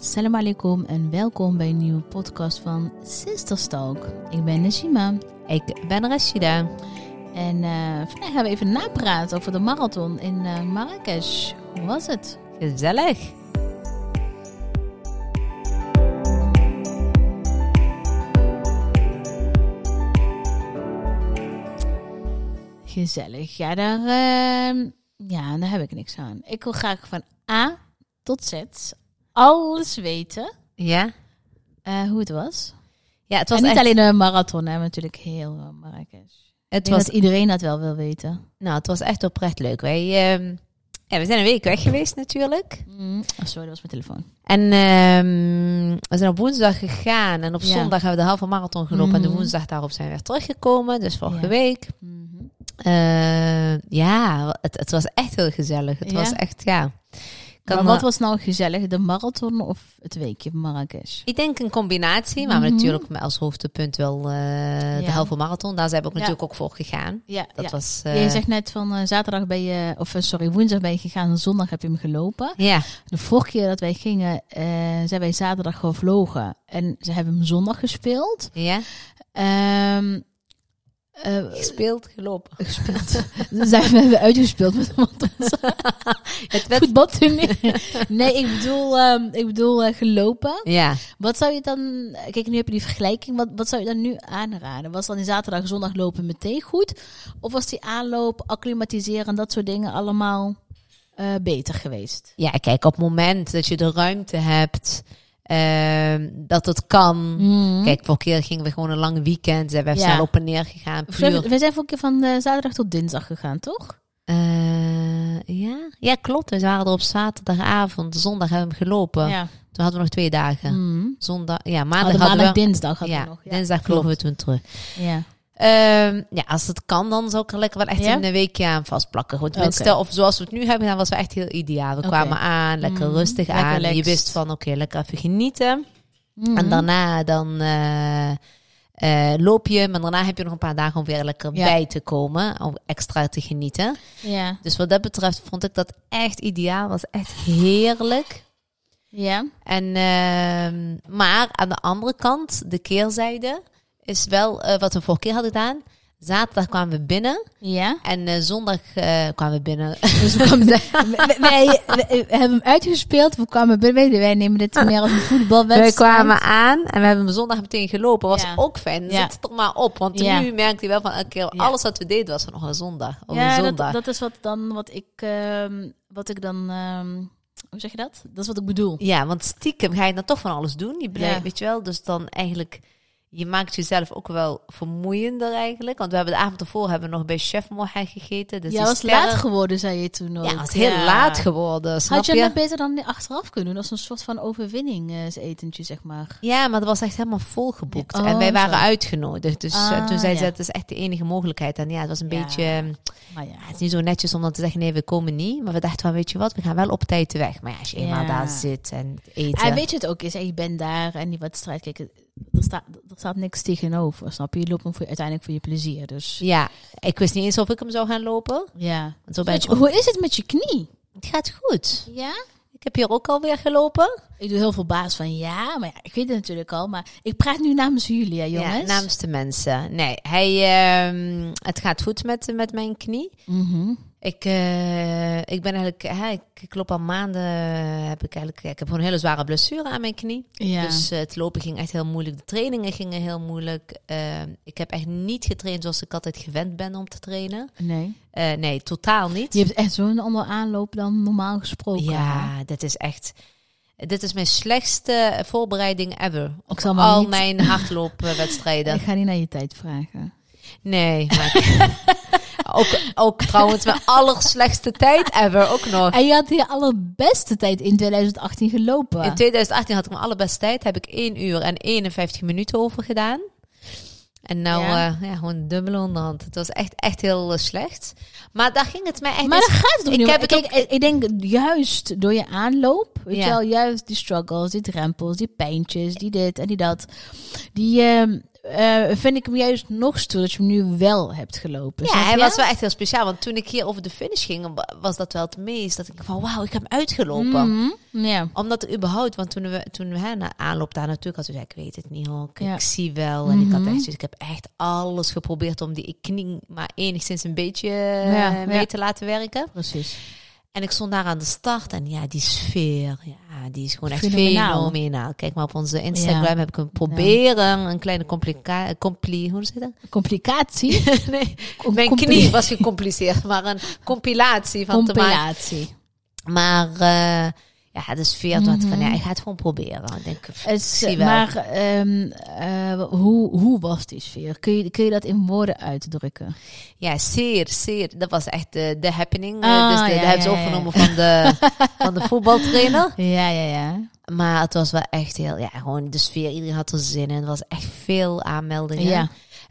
Salam alaikum en welkom bij een nieuwe podcast van Sisters Talk. Ik ben Najima Ik ben Rashida. en eh, vandaag gaan we even napraten over de marathon in eh, Marrakesh. Hoe was het? Gezellig. Gezellig. Ja, daar, eh, ja, daar heb ik niks aan. Ik wil graag van A tot Z alles weten Ja? eh, hoe het was. Ja, het was en niet echt... alleen de marathon, hè, natuurlijk heel eh, Marrakesh. Het was, dat iedereen dat wel wil weten. nou, het was echt oprecht leuk. Wij, ja, we zijn een week weg geweest natuurlijk. Mm. Oh, sorry, dat was mijn telefoon. En ehm, we zijn op woensdag gegaan. En op Ja. zondag hebben we de halve marathon gelopen. En Mhm. de woensdag daarop zijn we weer teruggekomen. Dus vorige Ja. week. Mhm. Eh, ja, het, het was echt heel gezellig. Het Ja? was echt, ja. Maar wat was nou gezellig, de marathon of het weekje Marrakesh? Ik denk een combinatie, maar we Mhm. natuurlijk als hoogtepunt wel eh, de halve marathon. Daar zijn we ook Ja. natuurlijk ook voor gegaan. Ja, Dat ja. was... Ja, eh, je zegt net van eh, zaterdag ben je, of sorry, woensdag ben je gegaan en zondag heb je hem gelopen. ja, De vorige keer dat wij gingen, zijn wij zaterdag gevlogen en ze hebben hem zondag gespeeld. ja. Ehm eh, Gespeeld, gelopen. gespeeld. zijn we hebben uitgespeeld met Het werd... voetbaltoernooi. Nee, ik bedoel, ehm, ik bedoel eh, gelopen. Ja, Wat zou je dan, kijk nu heb je die vergelijking, wat, wat zou je dan nu aanraden? Was dan die zaterdag, zondag lopen meteen goed? Of was die aanloop, acclimatiseren en dat soort dingen allemaal eh, beter geweest? ja, kijk, op het moment dat je de ruimte hebt, ehm, dat het kan. Kijk, vorige keer gingen we gewoon een lang weekend. Zijn we Ja. snel op en neer gegaan. We Puur. we zijn vorige keer van eh, zaterdag tot dinsdag gegaan, toch? Eh, ja? ja, klopt. We waren er op zaterdagavond. Zondag hebben we hem gelopen. Ja. Toen hadden we nog twee dagen. Mhm. Zondag, ja, maandag hadden maandag, we... dinsdag hadden ja, we nog. Ja, dinsdag vlogen we toen terug. Ja. Ehm, ja, als het kan, dan zou ik er lekker wel echt Ja? een weekje aan vastplakken. Goed, tenminste, of zoals we het nu hebben gedaan, was wel echt heel ideaal. We kwamen aan, lekker Mhm. rustig Lekker aan. Je wist van, oké, lekker even genieten. Mhm. En daarna dan eh, eh, loop je, maar daarna heb je nog een paar dagen om weer lekker Ja. bij te komen. Om extra te genieten. Ja. Dus wat dat betreft vond ik dat echt ideaal. Was echt heerlijk. Ja. En, ehm, maar aan de andere kant, de keerzijde, is wel eh, wat we vorige keer hadden gedaan. Zaterdag kwamen we binnen Ja. en eh, zondag eh, kwamen we binnen. Dus we, kwamen, wij, wij- wij hebben hem uitgespeeld. We kwamen binnen. Wij nemen dit meer als een voetbalwedstrijd. We kwamen aan en we hebben hem zondag meteen gelopen. Was Ja. ook fijn. Ja. Zet het er maar op. Want Ja. nu merkte hij wel van elke keer, alles wat we deden was van nog een zondag. Of ja, een dat, zondag. dat is wat dan wat ik, ehm, wat ik dan, ehm, hoe zeg je dat? Dat is wat ik bedoel. Ja, want stiekem ga je dan toch van alles doen. Je blijft, Ja. weet je wel. Dus dan eigenlijk, je maakt jezelf ook wel vermoeiender eigenlijk. Want we hebben de avond ervoor hebben we nog bij Chef Moha gegeten. Dus ja, was sterren- laat geworden, zei je toen ook. Ja, het was heel laat geworden, snap Had je je? dat beter dan achteraf kunnen doen? Als een soort van overwinningsetentje, zeg maar. Ja, maar dat was echt helemaal volgeboekt. Oh, en wij waren zo. uitgenodigd. Dus eh, Ah, toen zei ze, het is echt de enige mogelijkheid. En ja, het was een Ja. beetje... eh, Maar ja. Het is niet zo netjes om dan te zeggen, nee, we komen niet. Maar we dachten van, weet je wat, we gaan wel op tijd weg. Maar ja, als je eenmaal daar zit en eten... En weet je het ook is, je bent daar en die wedstrijd, kijk, er staat, er staat niks tegenover, snap je? Je loopt hem voor, uiteindelijk voor je plezier, dus... Ja, ik wist niet eens of ik hem zou gaan lopen. Ja. Zo ben je, hoe is het met je knie? Het gaat goed. Ja? Ik heb hier ook alweer gelopen. Ik doe heel veel baas van ja, maar ja, ik weet het natuurlijk al. Maar ik praat nu namens jullie, hè, jongens. Ja, namens de mensen. Nee, hij, ehm, het gaat goed met, met mijn knie. Mhm. Ik, eh, ik ben eigenlijk, hè, ik, ik loop al maanden, heb ik eigenlijk, ik heb gewoon een hele zware blessure aan mijn knie. Ja. Dus eh, het lopen ging echt heel moeilijk. De trainingen gingen heel moeilijk. Ehm, ik heb echt niet getraind zoals ik altijd gewend ben om te trainen. nee. Eh, nee, totaal niet. Je hebt echt zo'n andere aanloop dan normaal gesproken. hè? Ja, dit is echt. Dit is mijn slechtste voorbereiding ever. Op al niet- mijn hardloopwedstrijden. Ik ga niet naar je tijd vragen. Nee, maar ook, ook trouwens mijn allerslechtste tijd ever ook nog. En je had je allerbeste tijd in 2018 gelopen. In 2018 had ik mijn allerbeste tijd. Heb ik 1 uur en 51 minuten over gedaan. En nou, Ja. ja, ja gewoon dubbele onderhand. Het was echt, echt heel eh, slecht. Maar daar ging het mij echt... maar dan gaat het ik niet heb Kijk, ik denk juist door je aanloop, weet Ja. je wel, juist die struggles, die drempels, die pijntjes, die dit en die dat, die, ehm, eh, vind ik hem juist nog stoer dat je hem nu wel hebt gelopen. Ja, hij was wel echt heel speciaal. Want toen ik hier over de finish ging, wa- was dat wel het meest. Dat ik van, wauw, ik heb hem uitgelopen. Mhm, Ja. Omdat er überhaupt, want toen we, toen we hè, na aanloop daar natuurlijk had, ik ik weet het niet hoor, ik, Ja. ik zie wel. En ik had Mhm. echt, ik heb echt alles geprobeerd om die knie maar enigszins een beetje Ja, eh, mee ja. te laten werken. Precies. En ik stond daar aan de start en ja, die sfeer, ja, die is gewoon echt Fenomenaal. fenomenaal. Kijk maar op onze Instagram Ja. heb ik hem proberen, een kleine complica compli, hoe je dat? Complicatie. nee, Een mijn compli- knie was gecompliceerd, maar een compilatie van te maken. Compilatie. Maar eh, ja, de sfeer, ik van, Mhm. ja, ik ga het gewoon proberen. Ik denk, Het ik maar ehm, eh, hoe, hoe was die sfeer? Kun je, kun je dat in woorden uitdrukken? Ja, zeer, zeer. Dat was echt de, de happening. Ah, dus de, ja, dat hebben ze ja. overgenomen van de, van de voetbaltrainer. Ja, ja, ja. Maar het was wel echt heel, ja, gewoon de sfeer. Iedereen had er zin in. Er was echt veel aanmeldingen. Ja.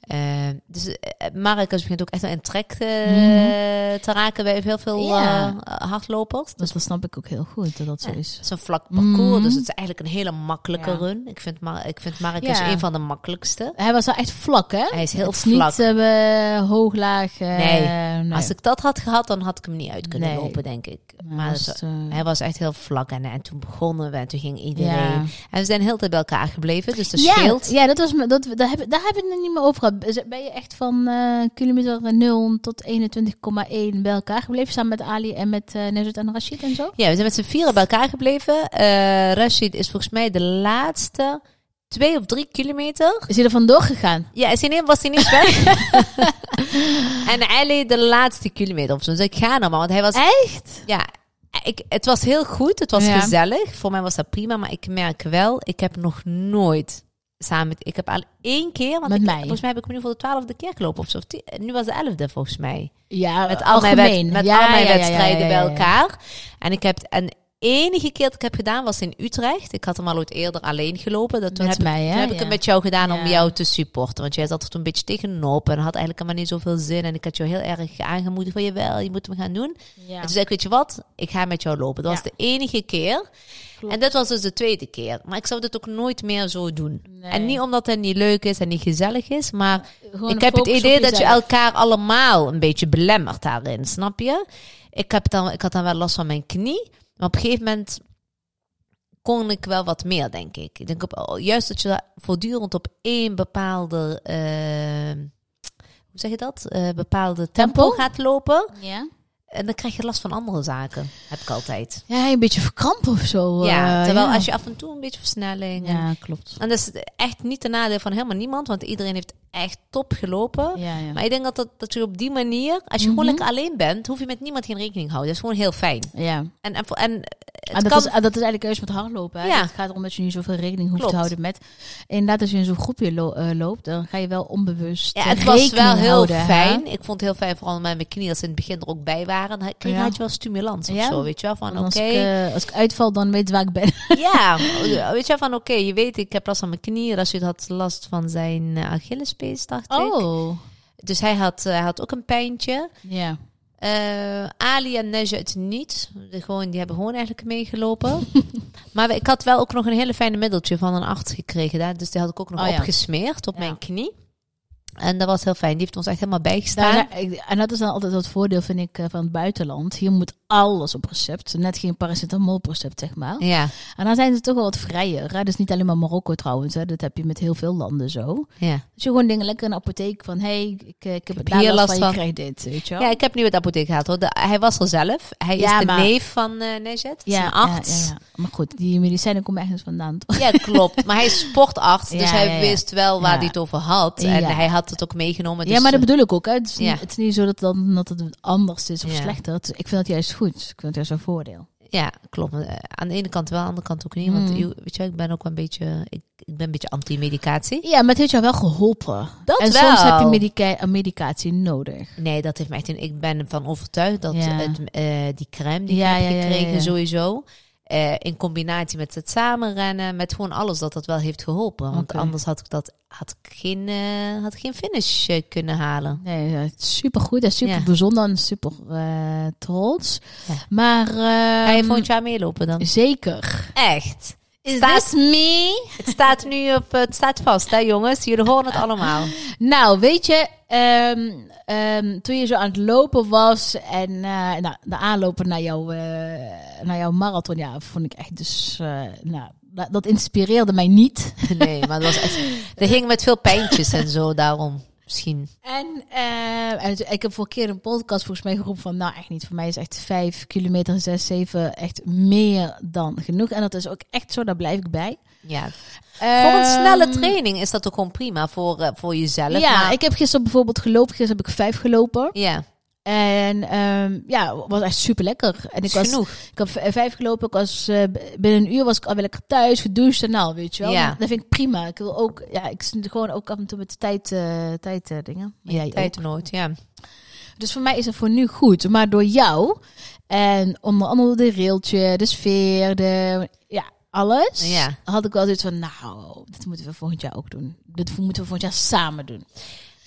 Eh, dus Marcus begint ook echt in trek Mhm. te raken bij heel veel Ja. eh, hardlopers. Dus dat snap ik ook heel goed, dat dat zo is. Het is een vlak parcours, Mhm. dus het is eigenlijk een hele makkelijke Ja. run. Ik vind, Mar ik vind Marcus Ja. een van de makkelijkste. Hij was wel echt vlak, hè? Hij is heel Het vlak. niet eh, hoog, laag. Nee. nee. Als ik dat had gehad, dan had ik hem niet uit kunnen Nee. lopen, denk ik. Hij Maar was, het- hij was echt heel vlak en, en toen begonnen we en toen ging iedereen. ja. En we zijn heel tijd bij elkaar gebleven, dus dat ja, scheelt. ja, dat was me, dat, daar, heb, daar heb ik het niet meer over gehad. Ben je echt van eh, kilometer 0 tot 21,1 bij elkaar gebleven? Samen met Ali en met Nezut en Rashid en zo? Ja, we zijn met z'n vieren bij elkaar gebleven. Eh Rashid is volgens mij de laatste twee of drie kilometer. Is hij er vandoor gegaan? Ja, is hij niet, was hij niet weg? en Ali de laatste kilometer of zo. Dus ik ga nog maar, want hij was... Echt? Ja, ik, het was heel goed. Het was Ja. gezellig. Voor mij was dat prima. Maar ik merk wel, ik heb nog nooit samen met... Ik heb al één keer... Want Met ik, mij. Volgens mij heb ik me nu voor de twaalfde keer gelopen. Of zo. Nu was de elfde volgens mij. Ja, Met al mijn, met Ja, al mijn ja, wedstrijden bij elkaar. En ik heb... En enige keer dat ik heb gedaan was in Utrecht. Ik had hem al ooit eerder alleen gelopen. Dat toen Met heb, ik, mij, toen heb ik het met jou gedaan om jou te supporten. Want jij zat er toen een beetje tegenop en had eigenlijk helemaal niet zoveel zin. En ik had jou heel erg aangemoedigd van, jawel, je moet hem gaan doen. Ja. En toen zei ik, weet je wat, ik ga met jou lopen. Dat was de enige keer. Klopt. En dat was dus de tweede keer. Maar ik zou dit ook nooit meer zo doen. Nee. En niet omdat het niet leuk is en niet gezellig is, maar Gewoon ik heb het idee dat je elkaar allemaal een beetje belemmert daarin, snap je? Ik, heb dan, ik had dan wel last van mijn knie, maar op een gegeven moment kon ik wel wat meer, denk ik. Ik denk op, oh, juist dat je voortdurend op één bepaalde, eh, hoe zeg je dat? Eh, bepaalde tempo, Tempo? gaat lopen. Ja? En dan krijg je last van andere zaken, heb ik altijd. Ja, een beetje verkrampen of zo. ja, eh, terwijl ja. als je af en toe een beetje versnelling... En, Ja, klopt. en dat is echt niet de nadeel van helemaal niemand, want iedereen heeft echt top gelopen. Ja, ja. Maar ik denk dat, dat, dat je op die manier, als je Mhm. gewoon lekker alleen bent, hoef je met niemand geen rekening te houden. Dat is gewoon heel fijn. ja. En, en, en Ah, dat, kan... is, ah, dat is eigenlijk juist met hardlopen. Hè? Ja. Het gaat erom dat je niet zoveel rekening hoeft Klopt. te houden met. Inderdaad, als je in zo'n groepje lo- eh, loopt, dan ga je wel onbewust ja, eh, het was wel heel houden, hè? fijn. Ik vond het heel fijn, vooral met mijn knieën, dat ze in het begin er ook bij waren. Dan kreeg Ja. had je wel stimulans of Ja? zo, weet je wel. Van oké, Als, ik, eh, als ik uitval, dan weet ik waar ik ben. ja, weet je wel, van oké, je weet, ik heb last van mijn knieën. Als je had last van zijn Achillespees, dacht ik. Oh. Dus hij had, hij had ook een pijntje. Ja. Eh, Ali en Neja het niet. De, gewoon, die hebben gewoon eigenlijk meegelopen. maar ik had wel ook nog een hele fijne middeltje van een arts gekregen. Daar. Dus die had ik ook nog Oh ja. opgesmeerd op Ja. mijn knie. En dat was heel fijn. Die heeft ons echt helemaal bijgestaan. Nou, nou, ik- en dat is dan altijd het voordeel, vind ik, eh, van het buitenland. Hier moet alles op recept. Net geen paracetamol op recept, zeg maar. ja, En dan zijn ze toch wel wat vrijer. Hè? Dus niet alleen maar Marokko trouwens. Hè? Dat heb je met heel veel landen zo. ja. Dus je gewoon dingen lekker in de apotheek van... hé, hey, ik, ik heb het hier daar last van, je van. krijgt dit, weet je wel? ja, ik heb nu het apotheek gehad hoor. De- hij was er zelf. Hij Ja, is de maar- neef van eh Nejet. Ja, arts. Ja, ja, ja. Maar goed, die medicijnen komen ergens vandaan. toch? Ja, klopt. Maar hij is sportarts, dus hij wist wel waar hij het over had. En hij had het ook meegenomen. ja, dus, maar dat eh, bedoel ik ook. Hè? Het, is niet, ja. het is niet zo dat, dan, dat het anders is of Ja. slechter. Het- ik vind dat juist goed. Ik vind het juist een voordeel. Ja, klopt. Eh, Aan de ene kant wel, aan de andere kant ook niet. Want Mm. je- weet je, ik ben ook wel een beetje, ik, ik ben een beetje anti-medicatie. Ja, maar het heeft jou wel geholpen. Dat en wel. soms heb je medica een medicatie nodig. Nee, dat heeft mij echt. Ik ben ervan overtuigd dat Ja. het, eh, die crème die Ja, ik heb ja, ja, gekregen, ja, ja. sowieso. Eh, in combinatie met het samenrennen, met gewoon alles, dat dat wel heeft geholpen. Want anders had ik dat had ik geen, eh, had geen finish eh, kunnen halen. Nee, super goed en super Ja. bijzonder en super trots. Ja. Maar Ga je ehm, volgend jaar meelopen dan? zeker. Echt? Is Staat- this me? Het staat nu op, het staat vast, hè jongens? Jullie horen het allemaal. Nou, weet je, ehm, ehm, toen je zo aan het lopen was en eh, nou, de aanlopen naar, jouw eh, naar jouw marathon, ja, vond ik echt dus, eh, nou, dat, dat inspireerde mij niet. Nee, maar dat was echt... Er ging met veel pijntjes en zo, daarom. Misschien. En, eh, en ik heb voor een keer een podcast volgens mij geroepen van, nou echt niet, voor mij is echt vijf kilometer, zes, zeven, echt meer dan genoeg. En dat is ook echt zo, daar blijf ik bij. Ja. Voor een snelle Ehm, training is dat ook gewoon prima voor, eh, voor jezelf. Ja, maar- ik heb gisteren bijvoorbeeld gelopen. Gisteren heb ik vijf gelopen. ja, En ehm, ja, was echt super lekker. En ik was, genoeg. ik heb vijf gelopen. Ik was eh, binnen een uur was ik alweer lekker thuis, gedoucht en nou, weet je wel. Ja. Dat vind ik prima. Ik wil ook, ja, ik zit gewoon ook af en toe met de tijd, eh, tijd eh, dingen. Maar jij ook. Tijd nooit, ja. Dus voor mij is het voor nu goed. Maar door jou en onder andere de railtje, de sfeer, de ja, alles, Ja. had ik wel zoiets van, nou, dit moeten we volgend jaar ook doen. Dit moeten we volgend jaar samen doen.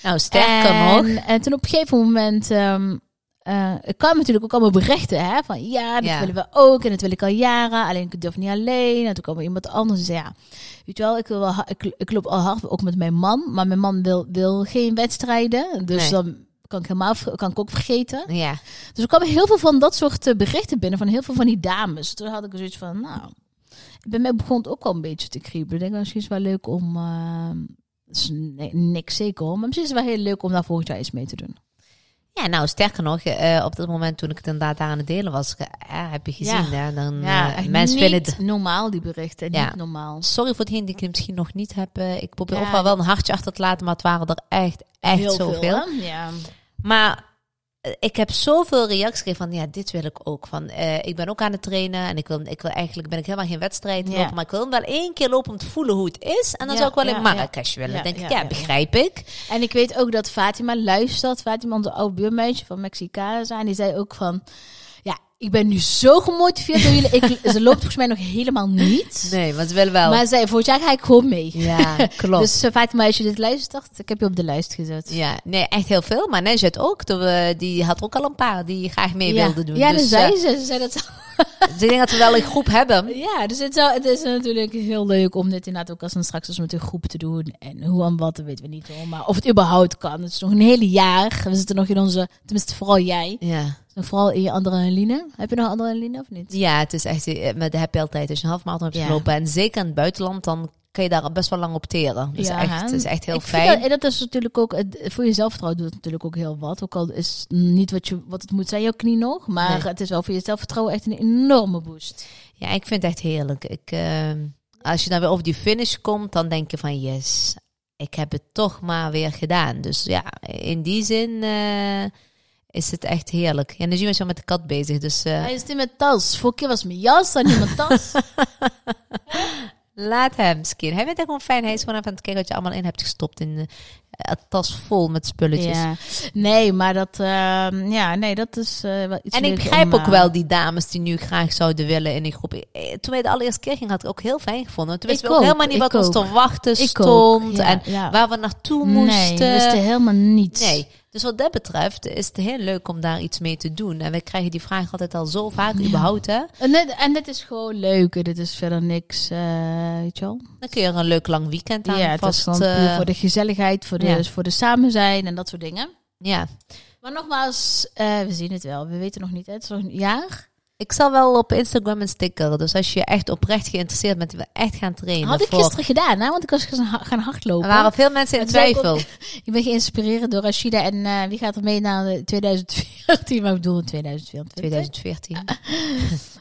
Nou, sterker en, nog. En toen op een gegeven moment. ehm eh, kwamen natuurlijk ook allemaal berichten. Hè, van ja, dat Ja. willen we ook. En dat wil ik al jaren. Alleen ik durf niet alleen. En toen kwam er iemand anders. En zei ja, weet je wel, ik, wil wel, ik, ik loop al hard ook met mijn man. Maar mijn man wil, wil geen wedstrijden. Dus Nee. dan kan ik helemaal kan ik ook vergeten. Ja, Dus er kwamen heel veel van dat soort eh, berichten binnen. Van heel veel van die dames. Toen had ik zoiets van, nou. Bij mij begon het ook wel een beetje te kriebelen. Ik denk, misschien is wel leuk om. eh, is ni- niks zeker hoor. Maar misschien is het wel heel leuk om daar volgend jaar iets mee te doen. ja nou, sterker nog, eh, op dat moment toen ik het inderdaad daar aan het delen was, eh, heb je gezien, Ja. hè, dan Ja, eh, mensen vinden het... normaal die berichten. Ja. Niet normaal. Sorry voor degenen die ik misschien nog niet heb. ik probeer overal wel een hartje achter te laten, maar het waren er echt, echt Heel zoveel. veel. Ja. Maar ik heb zoveel reacties gekregen van, ja, dit wil ik ook. Van, eh, ik ben ook aan het trainen en ik wil, ik wil eigenlijk, ben ik helemaal geen wedstrijd Ja. lopen, maar ik wil hem wel één keer lopen om te voelen hoe het is. En dan Ja, zou ik wel ja, in Marrakesh willen. Ja, denk ik, ja, begrijp ik. En ik weet ook dat Fatima luistert. Fatima, onze oude buurmeisje van Mexicana zijn. Die zei ook van... Ik ben nu zo gemotiveerd door jullie. Ik, ze loopt volgens mij nog helemaal niet. Nee, maar ze willen wel. Maar ze zei, volgend jaar ga ik gewoon mee. ja, klopt. Dus uh, Fatima, als je dit luistert, ik heb je op de lijst gezet. Ja, nee, echt heel veel. Maar Nezet ook. we- Die had ook al een paar die graag mee ja. wilden doen. Ja, dus, zei eh, ze. Ze zei dat dus ik denk dat we wel een groep hebben. Ja, dus het, zou, het is natuurlijk heel leuk om dit inderdaad ook als een straks als met een groep te doen. En hoe en wat, dat weten we niet hoor. Maar of het überhaupt kan. Het is nog een hele jaar. We zitten nog in onze, tenminste vooral jij. Ja. Vooral in je adrenaline. Heb je nog adrenaline of niet? ja, het is echt, eh, met de heb je altijd. Als je een half marathon hebt Ja. gelopen en zeker in het buitenland, dan kan je daar best wel lang op teren. Dus Ja, echt, het is echt heel Ik fijn. Dat, en dat is natuurlijk ook, voor je zelfvertrouwen doet het natuurlijk ook heel wat. Ook al is niet wat, je, wat het moet zijn, jouw knie nog. Maar Nee. het is wel voor je zelfvertrouwen echt een enorme boost. Ja, ik vind het echt heerlijk. Ik, eh, als je dan weer over die finish komt, dan denk je van yes, ik heb het toch maar weer gedaan. Dus ja, in die zin eh, is het echt heerlijk. Ja, nu zien we zo met de kat bezig. Dus eh, Hij is niet met tas. Vorige keer was mijn jas, dan niet mijn tas. laat hem skin. Hij vindt het gewoon fijn. Hij is gewoon even aan het kijken wat je allemaal in hebt gestopt in een tas vol met spulletjes. Ja. Nee, maar dat, ehm, ja, nee, dat is eh, wel iets En ik begrijp om, ook eh, wel die dames die nu graag zouden willen in die groep. Eh, Toen wij de allereerste keer gingen, had ik ook heel fijn gevonden. Toen wisten we ook ook, helemaal niet ik wat ons ook. te wachten Ik stond. ja, en ja. waar we naartoe Nee, moesten. wist er helemaal niets. Nee. Dus wat dat betreft is het heel leuk om daar iets mee te doen. En we krijgen die vraag altijd al zo vaak, Ja. überhaupt hè. En dit, en dit is gewoon leuk. Dit is verder niks, eh, weet je wel. Dan kun je er een leuk lang weekend aan ja, het is vast... gewoon eh, voor de gezelligheid, voor de, ja. voor de samen zijn en dat soort dingen. ja. Maar nogmaals, eh, we zien het wel. We weten nog niet. Hè? Het is nog een jaar. Ik zal wel op Instagram een sticker. Dus als je echt oprecht geïnteresseerd bent, we echt gaan trainen. Had ik voor- gisteren gedaan, hè? want ik was gaan ha- gaan hardlopen. Er waren veel mensen in Het lijkt twijfel. Ik ben geïnspireerd door Rashida. En eh, wie gaat er mee naar de 2014? Maar ik bedoel 2024. 2014.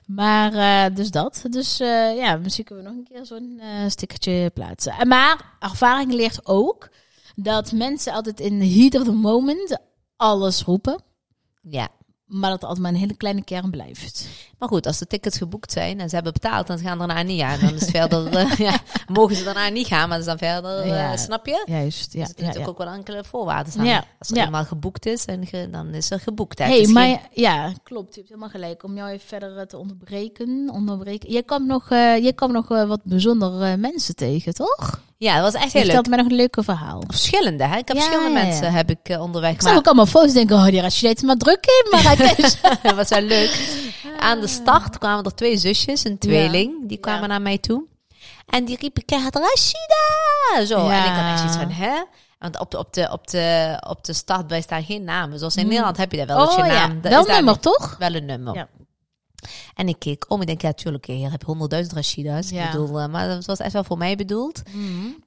Maar eh, dus dat. Dus ja, misschien kunnen we nog een keer zo'n stickertje plaatsen. En Maar ervaring leert ook dat mensen altijd in the heat of the moment alles roepen. Ja. Maar dat er altijd maar een hele kleine kern blijft. Maar goed, als de tickets geboekt zijn en ze hebben betaald, dan gaan ze daarna niet aan. Dan is het verder, eh, ja, mogen ze daarna niet gaan, maar dat is dan verder, eh, Ja. snap je? Juist, ja. er zitten ja, ja. ook wel enkele voorwaarden aan. Ja, Als het ja. eenmaal geboekt is, en ge- dan is er geboekt. hey, is maar geen- ja, klopt. Je hebt helemaal gelijk. Om jou even verder eh, te onderbreken. onderbreken. Je kwam nog, je kwam nog wat bijzondere mensen tegen, toch? ja, dat was echt Je heel leuk. vertelt mij nog een leuke verhaal. Verschillende, hè? Ik heb verschillende mensen heb ik onderweg. Ik zag ook allemaal foto's denken, oh, die Rashida er maar druk in. Maar hij dat was wel leuk. Aan de start kwamen er twee zusjes, een tweeling. Die kwamen naar mij toe. En die riepen keihard Rashida! Zo. En ik had echt zoiets van, hè? Want op de, op de, op de, op de startbij staan geen namen. Zoals in Mm. Nederland heb je dat wel. dat je Oh ja, naam, wel daar nummer toch? Wel een nummer. Ja. En ik keek om. Ik denk, ja, tuurlijk, hier heb je honderdduizend Rashida's. Ja. Ik bedoel, eh, maar dat was echt wel voor mij bedoeld.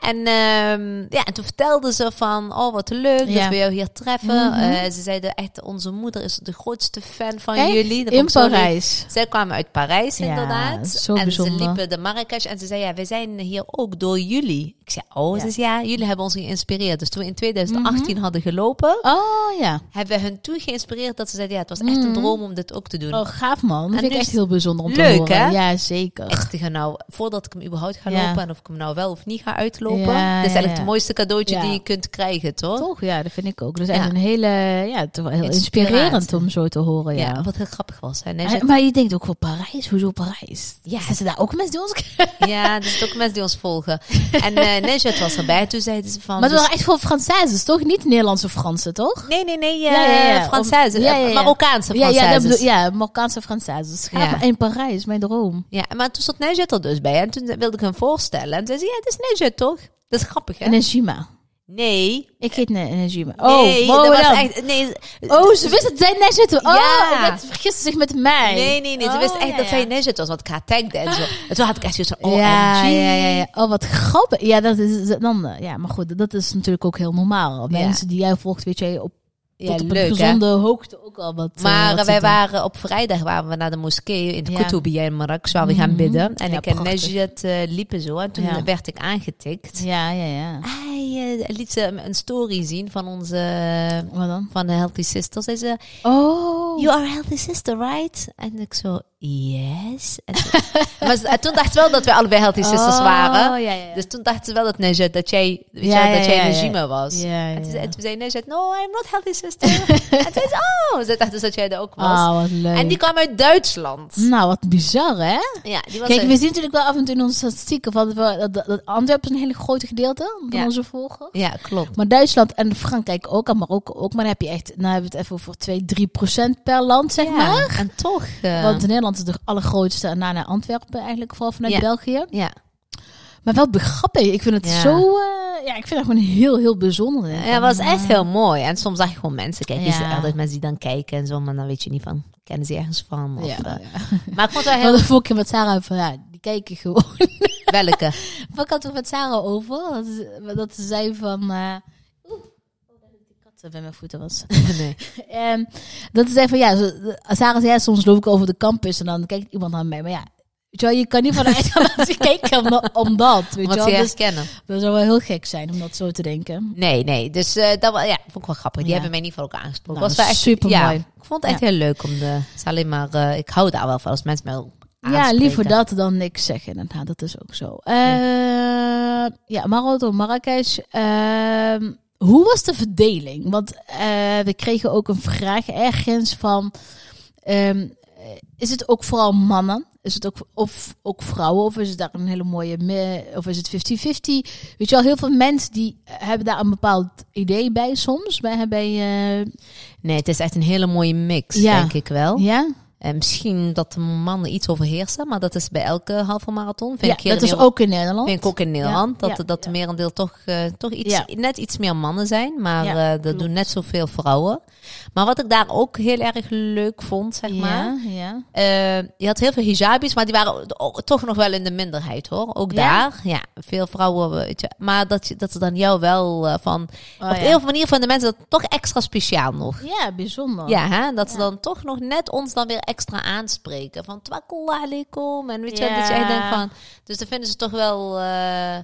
En, ehm, ja, en toen vertelde ze van, oh wat leuk Ja. dat we jou hier treffen. Mhm. Eh, ze zeiden echt, onze moeder is de grootste fan van Echt? jullie. Dat In. Parijs. Zij kwamen uit Parijs Ja, inderdaad. zo en bijzonder. ze liepen de Marrakesh en ze zei, ja, wij zijn hier ook door jullie. Ik zei, oh, Ja. ze zei, ja, jullie hebben ons geïnspireerd. Dus toen we in 2018 hadden gelopen, Oh ja. hebben we hun toen geïnspireerd dat ze zeiden, ja, het was echt een Mhm. droom om dit ook te doen. Oh, gaaf man. Vind ik echt heel bijzonder om te horen. hè? Ja, zeker. Echt nou, voordat ik hem überhaupt ga Ja. lopen en of ik hem nou wel of niet ga uitlopen. Ja, dat is eigenlijk het mooiste cadeautje die je kunt krijgen, toch? Toch? Ja, dat vind ik ook. Dat is echt een hele, ja, toch heel inspirerend om zo te horen. Ja, Ja. wat heel grappig was. Hè? Nee, Eh, maar je denkt ook wel Parijs. Hoezo Parijs? Ja. Zijn ze daar ook mensen die ons ja, dus ook mensen die ons volgen. En eh Nejat was erbij. Toen zeiden ze van... Maar het dus- waren echt veel Françaises, toch? Niet Nederlandse Fransen, toch? Nee, nee, nee. Ja, ja, ja. Uh, Française. Om- ja, ja, ja. Marokkaanse Ja, Françaises. ja, ja, Marokkaanse Françaises. Ga Ja. in Parijs, mijn droom. Ja, maar toen stond Nejat er dus bij. En toen wilde ik hem voorstellen. En toen zei ze, ja, het is Nejat, toch? Dat is grappig, hè? En Najima. Nee. Ik heet Najima. Oh, nee, dat was echt... Nee, Oh, ze wist dat zij Najat was. Oh, Ja. vergiste zich met mij. nee, nee, nee. Ze Oh, wist echt ja, dat zij Nejat was. Want ik haar tagde en zo. En toen had ik echt zoiets van, oh, ja, ja, ja. Oh, wat grappig. Ja, dat is dan. eh, Ja, maar goed, dat is natuurlijk ook heel normaal. Mensen die jij volgt, weet jij, op, Ja, op leuk, een hè? gezonde hoogte ook al wat. eh, Maar wat wij waren op vrijdag waren we naar de moskee in de Ja. In Marrakesh, waar we gaan Mhm. bidden. En Ja, ik en. Nejat eh, liepen zo. En toen Ja. werd ik aangetikt. Ja, ja, ja. Hij eh, liet ze een story zien van onze Wat dan? van de Healthy Sisters. Hij zei, Oh. you are a healthy sister, right? En ik zo, yes. En toen, maar ze- en toen dacht ze wel dat we allebei healthy sisters Oh, waren. Ja, ja. Dus toen dacht ze wel dat, Nejat, dat jij, weet Ja, dat jij ja. regime was. En toen, zei- ja. toen zei Nejat, no, I'm not healthy sister. en zei ze, oh. Ze dacht dus dat jij er ook was. Ah, wat leuk. En die kwam uit Duitsland. Nou, wat bizar, hè? Ja, die was Kijk, we zien natuurlijk wel af en toe in onze statistieken van dat, we- dat, dat Antwerpen is een hele grote gedeelte van onze volgers. Ja, klopt. Maar Duitsland en Frankrijk ook, en Marokko ook. Maar dan heb je echt, nou hebben we het even over 2, 3 procent per land, zeg Ja, maar. En toch. eh, Want Nederland is de allergrootste en daarna Antwerpen eigenlijk, vooral vanuit Ja. België. ja. Maar wel begrappig. Ik vind het Ja. zo, eh, ja, ik vind het gewoon heel, heel bijzonder. Ja, het was echt heel mooi. En soms zag je gewoon mensen kijken. Ja. ziet altijd mensen die dan kijken en zo. Maar dan weet je niet van, kennen ze ergens van? Of, Ja, eh. Maar ik vond het heel... de vorige keer met Sarah van, ja, die kijken gewoon. Welke? Wat had het met Sarah over? Dat, ze- dat ze zei van... eh dat bij mijn voeten was. nee. Ehm, dat zei van, ja, ze- Sarah zei, ja, soms loop ik over de campus en dan kijkt iemand naar mij. Maar ja, weet je, wel, je kan niet vanuit dat ze kijken om, om dat. Weet je wel? Dus dat zou wel heel gek zijn om dat zo te denken. Nee, nee. Dus eh, dat was, ja, vond ik wel grappig. Die Ja. hebben mij in ieder geval ook aangesproken. Nou, was wel echt supermooi. Ja, ik vond het echt heel leuk om de... Het is alleen maar... eh, ik hou daar wel van als mensen mij ook Ja, aanspreken. liever dat dan niks zeggen. Inderdaad, dat is ook zo. Eh, ja, Marokko, Marrakesh. Ehm, hoe was de verdeling? Want eh, we kregen ook een vraag ergens van... ehm, is het ook vooral mannen? Is het ook, of ook vrouwen? Of is het daar een hele mooie... me- Of is het 50-50? Weet je wel, heel veel mensen die hebben daar een bepaald idee bij soms. Bij, bij, eh, Nee, het is echt een hele mooie mix, Ja. denk ik wel. ja, En misschien dat de mannen iets overheersen, maar dat is bij elke halve marathon. Vind ja ik dat is Nederland- ook in Nederland. Vind ik ook in Nederland. Ja, dat ja, dat de merendeel toch, eh, toch iets, net iets meer mannen zijn. Maar Ja, eh, dat klopt. doen net zoveel vrouwen. Maar wat ik daar ook heel erg leuk vond, zeg maar. Ja, eh, je had heel veel hijabis, maar die waren toch nog wel in de minderheid hoor. Ook daar. Ja, veel vrouwen. Weet je, maar dat, je, dat ze dan jou wel eh, van. Oh, op de een of andere manier van de mensen dat toch extra speciaal nog. Ja, bijzonder. Ja, hè? dat ze dan toch nog net ons dan weer extra aanspreken. Van twakallah alaikum. En weet je, Ja. dat je echt denkt van... Dus dan vinden ze toch wel, eh,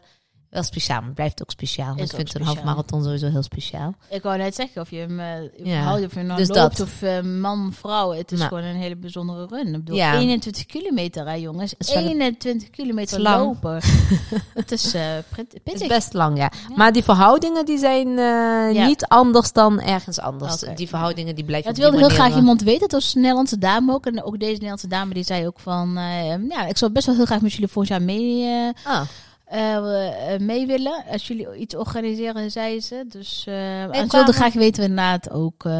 wel speciaal. Maar het blijft ook speciaal. Is ik vind een half marathon sowieso heel speciaal. Ik wou net zeggen, of je hem eh, Ja. of je nou Dus loopt dat. of eh, man, vrouw. Het is Nou. gewoon een hele bijzondere run. Ik bedoel, Ja. 21 kilometer, hè, jongens. Is wel een- 21 kilometer lang. lopen. het is eh Het is best lang, ja. Maar die verhoudingen die zijn eh, niet anders dan ergens anders. Die verhoudingen die blijven het wilde heel graag iemand weten. Het was een Nederlandse dame ook. En ook deze Nederlandse dame die zei ook van... eh, ja, ik zou best wel heel graag met jullie volgend jaar mee... eh, eh, Ah, eh, mee willen. Als jullie iets organiseren, zei ze. Dus en ze kwamen- wilden graag weten we inderdaad ook eh,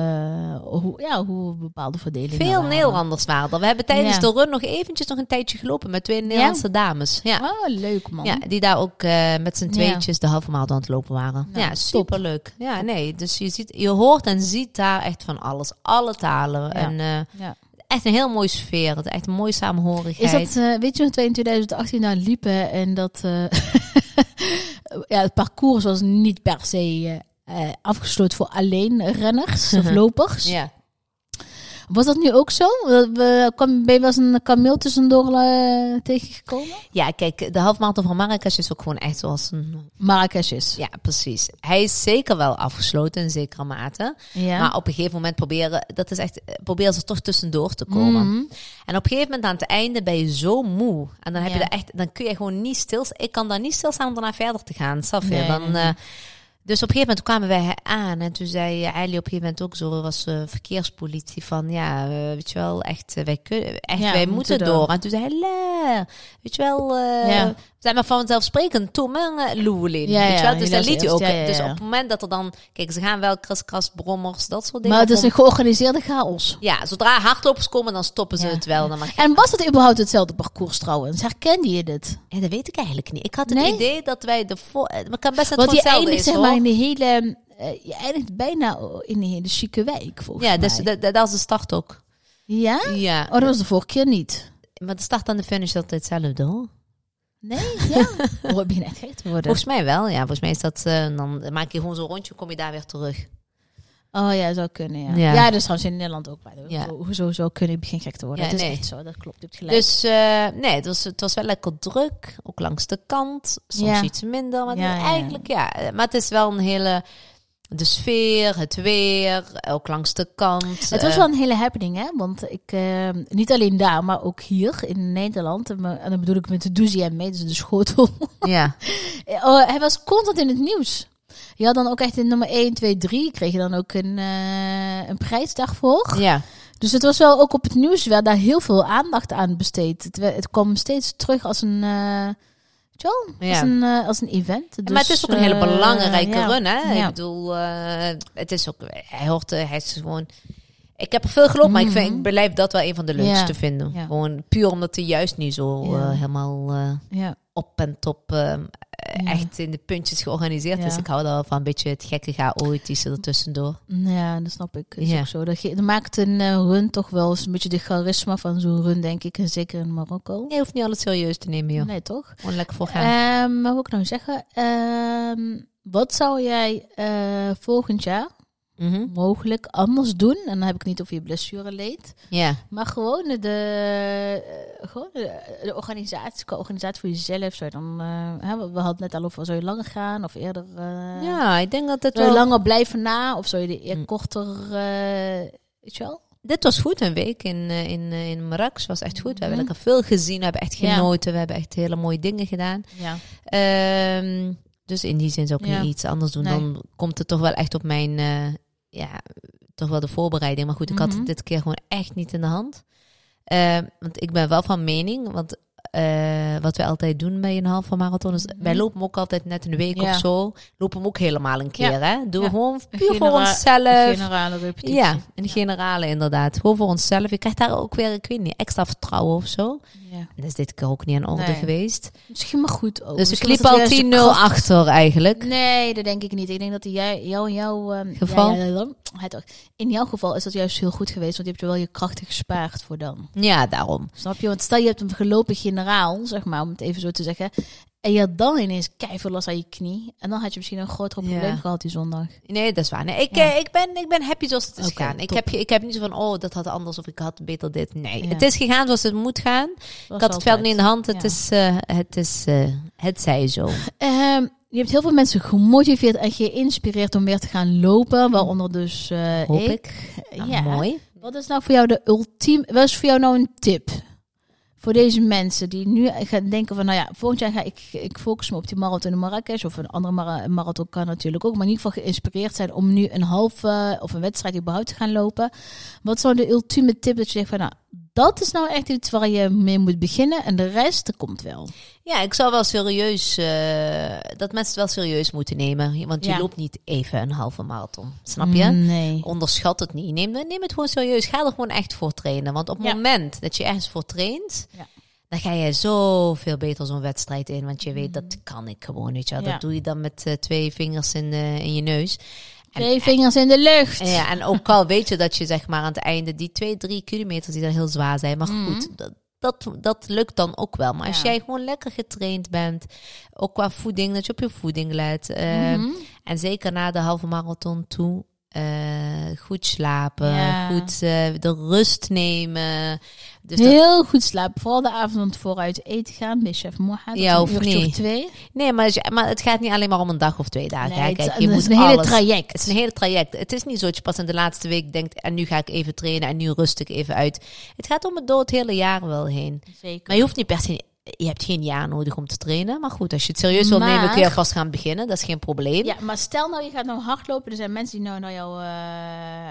hoe, ja, hoe bepaalde verdelingen Veel waren. Nederlanders waren er. We hebben tijdens Ja. de run nog eventjes nog een tijdje gelopen met twee Nederlandse dames. Ja. Oh, leuk man. Ja, die daar ook met z'n tweetjes de halve maand aan het lopen waren. Nou, ja, superleuk. Ja, nee, dus je, ziet, je hoort en ziet daar echt van alles. Alle talen. En Ja. Echt een heel mooie sfeer. Het echt een mooie samenhorigheid. Is dat, eh, weet je nog, in 2018 daar liepen en dat eh, ja, het parcours was niet per se eh, afgesloten voor alleen renners of lopers. Ja. Was dat nu ook zo? We, kwam, ben je wel eens een kameel tussendoor eh, tegengekomen? ja, kijk, de halve marathon van Marrakesh is ook gewoon echt zoals een... Marrakesh is. Ja, precies. Hij is zeker wel afgesloten in zekere mate. Ja. Maar op een gegeven moment proberen, dat is echt, proberen ze toch tussendoor te komen. Mhm. En op een gegeven moment aan het einde ben je zo moe. En dan heb je er echt, dan kun je gewoon niet stilstaan. Ik kan daar niet stilstaan om daarna verder te gaan. Je? Nee, dan, nee, nee. eh, dus op een gegeven moment kwamen wij aan. En toen zei Eilie op een gegeven moment ook zo, was eh, verkeerspolitie van, ja, eh, weet je wel, echt, eh, wij kunnen, echt, Ja, wij moeten door. door. En toen zei hij, "Le, weet je wel, eh Ja. Zijn maar vanzelfsprekend, Tom en uh, Loelin. Ja, je ja? Dus dat liet hij ook. Ja, ja, Dus ja. op het moment dat er dan, kijk, ze gaan wel kriskras, brommers, dat soort dingen. Maar het is een georganiseerde chaos. ja, zodra hardlopers komen, dan stoppen ze Ja. het wel. Dan mag je... En was het überhaupt hetzelfde parcours trouwens? Herkende je dit? Ja, dat weet ik eigenlijk niet. Ik had het Nee? idee dat wij de voor... eh, Maar kan best het Want voor je eindigt is, zeg maar in de hele... eh, je eindigt bijna in de hele chique wijk, volgens Ja, dus mij. dat, dat, dat is de start ook. Ja? Ja. Oh, dat was de vorige keer niet. Maar de start en de finish is altijd hetzelfde, hoor. Nee? Ja? Oh, ik begin echt gek te worden. Volgens mij wel, ja. Volgens mij is dat... eh, dan maak je gewoon zo'n rondje, kom je daar weer terug. Oh ja, zou kunnen, ja. Ja. Ja, dat is trouwens in Nederland ook. Bij Ja. Zo, hoezo zou kunnen, ik begin gek te worden. Ja, het is nee. echt zo, dat klopt. Je hebt gelijk. Dus eh, nee, het was, het was wel lekker druk. Ook langs de kant. Soms iets minder. Maar eigenlijk, ja. Maar het is wel een hele... De sfeer, het weer, ook langs de kant. het was eh, wel een hele happening, hè? Want ik, eh, niet alleen daar, maar ook hier in Nederland. En, en dan bedoel ik met de Douzième mee, dus de schotel. Ja, Oh, hij was constant in het nieuws. Je had dan ook echt in nummer 1, 2, 3 kreeg je dan ook een, eh, een prijsdag voor. ja. Dus het was wel ook op het nieuws werd daar heel veel aandacht aan besteed. Het, het kwam steeds terug als een, eh, weet je wel, als, een, eh, als een event. Dus, maar het is ook een hele eh, belangrijke run, hè? Ik bedoel, eh, het is ook, hij hoort, hij is gewoon. Ik heb er veel gelopen, maar ik, vind, Mhm. ik blijf dat wel een van de leukste Ja. vinden. Gewoon puur omdat hij juist niet zo helemaal op en top eh, eh, Ja. echt in de puntjes georganiseerd is. Ja. Ik hou daar van een beetje het gekke chaotische ertussendoor. ja, dat snap ik. Is Ja. ook zo. Dat, ge- dat maakt een eh, run toch wel eens een beetje de charisma van zo'n run, denk ik. En zeker in Marokko. Je hoeft niet alles serieus te nemen, joh. Nee, toch? Gewoon lekker voor gaan. Ehm, maar hoe ik nou zeggen? Ehm, wat zou jij eh, volgend jaar Mhm. mogelijk anders doen? En dan heb ik niet over je blessure leed. Ja. Maar gewoon de, gewoon de, organisatie, organisatie voor jezelf. Zou je dan, eh, hè, we we hadden het net al over, zou je langer gaan of eerder? eh, ja, ik denk dat het wel... langer blijven na? Of zou je de eer Mm. korter, eh, weet je wel? Dit was goed, een week in, eh, in, eh, in Marrakesh was echt goed. We hebben Mhm. lekker veel gezien, we hebben echt Ja. genoten. We hebben echt hele mooie dingen gedaan. Ja. Ehm, dus in die zin zou ik Ja. niet iets anders doen. Nee. Dan komt het toch wel echt op mijn, eh, ja, toch wel de voorbereiding. Maar goed, ik had Mhm. het dit keer gewoon echt niet in de hand. Ehm, want ik ben wel van mening, want eh, wat wij altijd doen bij een halve marathon is, Mhm. wij lopen hem ook altijd net een week Ja. of zo. Lopen hem ook helemaal een keer, hè? Doen we gewoon puur voor onszelf. generale repetitie. Ja, een generale inderdaad. Gewoon voor onszelf. Je krijgt daar ook weer, ik weet niet, extra vertrouwen of zo. Ja. Dat is dit keer ook niet aan orde Nee. geweest. Misschien maar goed ook. Dus ik liep al het juist 10-0 de kracht- achter eigenlijk. Nee, dat denk ik niet. Ik denk dat jij, jou en jouw ehm, Geval? ja. In jouw geval is dat juist heel goed geweest, want je hebt je wel je krachten gespaard voor dan. Ja, daarom. Snap je? Want stel je hebt een gelopen generaal, zeg maar, om het even zo te zeggen. En je had dan ineens keihard last aan je knie. En dan had je misschien een groter Ja. probleem gehad die zondag. Nee, dat is waar. Nee, ik, Ja. eh, ik, ben, ik ben happy zoals het is Oké, gegaan. Ik top. heb, ik heb niet zo van, oh, dat had anders of ik had beter dit. Nee, Ja. het is gegaan zoals het moet gaan. Ik had het verder niet in de hand. Het is, eh, het is, eh, het zij zo. Ehm, je hebt heel veel mensen gemotiveerd en geïnspireerd om weer te gaan lopen. Waaronder dus Hoop ik. ik. Nou, ja. Mooi. Wat is nou voor jou de ultieme... Wat is voor jou nou een tip? Voor deze mensen die nu gaan denken van... Nou ja, volgend jaar ga ik, ik focus me op die marathon in Marrakesh. Of een andere mara- marathon kan natuurlijk ook. Maar in ieder geval geïnspireerd zijn om nu een halve of een wedstrijd überhaupt te gaan lopen. Wat zou de ultieme tip dat je zegt van... Nou, dat is nou echt iets waar je mee moet beginnen. En de rest, komt wel. Ja, ik zou wel serieus, eh, dat mensen het wel serieus moeten nemen. Want je Ja. loopt niet even een halve marathon. Snap je? Nee. Onderschat het niet. Neem, neem het gewoon serieus. Ga er gewoon echt voor trainen. Want op het Ja. moment dat je ergens voor traint, Ja. dan ga je zoveel beter zo'n wedstrijd in. Want je weet, dat kan ik gewoon. Ja. Dat doe je dan met eh, twee vingers in, eh, in je neus. Twee vingers in de lucht. En Ja, en ook al weet je dat je zeg maar aan het einde die twee, drie kilometer die dan heel zwaar zijn. Maar goed, dat, dat, dat lukt dan ook wel. Maar als Ja. jij gewoon lekker getraind bent, ook qua voeding, dat je op je voeding let. eh, Mhm. En zeker na de halve marathon toe. Eh, goed slapen, Ja. goed eh, de rust nemen. Dus dat- Heel goed slapen. Vooral de avond vooruit eten gaan bij chef. Ja, of niet. Of twee. nee, maar, maar het gaat niet alleen maar om een dag of twee dagen. Nee, hè. het, Kijk, het je is moet een hele traject. Het is een hele traject. Het is niet zo dat je pas in de laatste week denkt... en nu ga ik even trainen en nu rust ik even uit. Het gaat om het door het hele jaar wel heen. Zeker. Maar je hoeft niet per se... Je hebt geen jaar nodig om te trainen. Maar goed, als je het serieus wil nemen... kun je alvast gaan beginnen. Dat is geen probleem. Ja, maar stel nou, je gaat nou hardlopen. Er zijn mensen die nou naar jou, eh,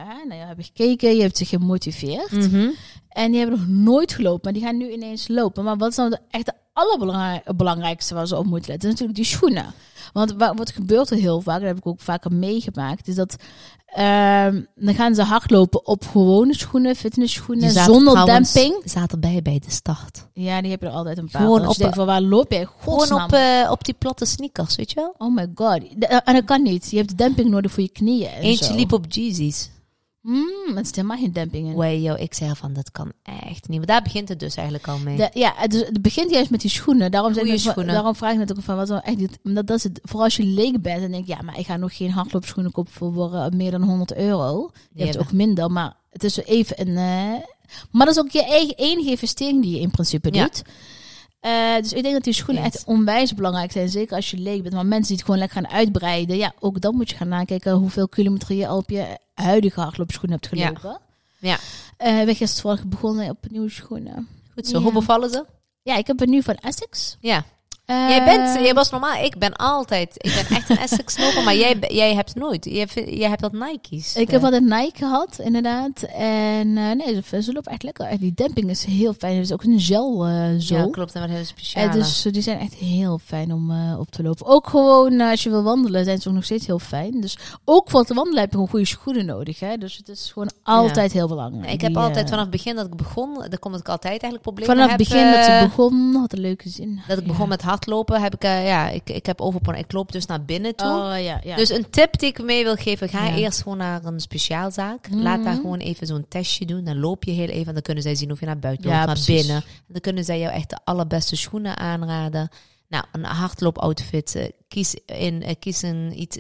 hè, naar jou hebben gekeken. Je hebt ze gemotiveerd. Mhm. En die hebben nog nooit gelopen. Maar die gaan nu ineens lopen. Maar wat is nou de, echt de allerbelangrijkste waar ze op moeten letten? Is natuurlijk die schoenen. Want wa- wat gebeurt er heel vaak, dat heb ik ook vaker meegemaakt, is dat ehm, dan gaan ze hardlopen op gewone schoenen, fitnessschoenen, zonder trouwens- demping. zaten bij bij de start. Ja, die heb je er altijd een paar. Gewoon op- je denkt van waar loop jij? Gewoon Godsnaam. op, eh, op die platte sneakers, weet je wel? Oh my god. En dat kan niet. Je hebt demping nodig voor je knieën. En Eentje zo. liep op Jeezys. Mm, het is helemaal geen demping in. Wee, yo, ik zei van, dat kan echt niet. Maar daar begint het dus eigenlijk al mee. De- ja, het, is- het begint juist met die schoenen. Daarom, ik van- schoenen. daarom vraag ik net ook van wat dan echt niet. Dat, dat is het. Vooral als je leeg bent en denk ja, maar ik ga nog geen hardloopschoenen kopen voor eh, meer dan 100 euro. Je Die hebt hebben- ook minder, maar het is zo even een. eh, maar dat is ook je eigen enige investering die je in principe Ja. Eh, dus ik denk dat die schoenen echt onwijs belangrijk zijn. Zeker als je leeg bent. Maar mensen die het gewoon lekker gaan uitbreiden. Ja, ook dan moet je gaan nakijken hoeveel kilometer je al op je huidige hardloopschoenen hebt Ja. gelopen. Ja. Eh we gisteren begonnen op nieuwe schoenen. Goed zo, Ja. hoe bevallen ze? Ja, ik heb er nu van Essex. Ja. Eh, Jij bent, jij was normaal, ik ben altijd, ik ben echt een Essex loper, maar jij, jij hebt nooit, jij, jij hebt dat Nike's. Ik heb wat een Nike gehad, inderdaad. En eh, nee, ze, ze lopen echt lekker. Die demping is heel fijn. Het is ook een gel eh zo. Ja, klopt, en wat hele speciale. Eh, dus eh, die zijn echt heel fijn om eh, op te lopen. Ook gewoon eh, als je wil wandelen, zijn ze ook nog steeds heel fijn. Dus ook voor te wandelen heb je gewoon goede schoenen nodig. Hè? Dus het is gewoon altijd heel belangrijk. ik heb altijd eh, vanaf het begin dat ik begon, daar komt dat ik altijd eigenlijk problemen vanaf heb. het begin dat eh, ze begon, had een leuke zin. dat ik Ja. begon met hardlopen, heb ik, eh, ja, ik, ik heb overpon, ik loop dus naar binnen toe. Oh ja, ja. Dus een tip die ik mee wil geven, ga Ja. eerst gewoon naar een speciaalzaak. Laat daar gewoon even zo'n testje doen. Dan loop je heel even en dan kunnen zij zien of je naar buiten loopt, naar precies. binnen. En dan kunnen zij jou echt de allerbeste schoenen aanraden. Nou, een hardloopoutfit. eh, kies, in, eh, kies een iets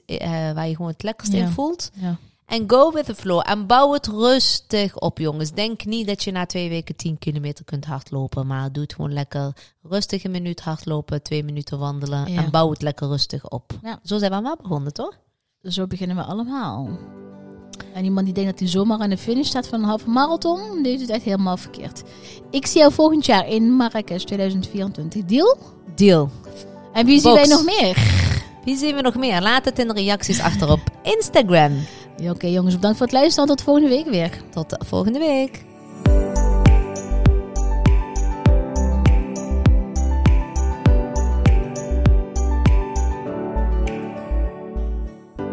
waar je gewoon het lekkerst in voelt. ja. En go with the flow. En bouw het rustig op, jongens. Denk niet dat je na twee weken 10 kilometer kunt hardlopen. Maar doe het gewoon lekker rustig een minuut hardlopen, twee minuten wandelen. Ja. En bouw het lekker rustig op. Ja. Zo zijn we maar begonnen, toch? Zo beginnen we allemaal. En iemand die denkt dat hij zomaar aan de finish staat van een halve marathon, die doet het echt helemaal verkeerd. Ik zie jou volgend jaar in Marrakesh 2024. Deal? Deal. En wie zien wij nog meer? Wie zien we nog meer? Laat het in de reacties achter op Instagram. Oké jongens, bedankt voor het luisteren. Tot volgende week weer. Tot de volgende week.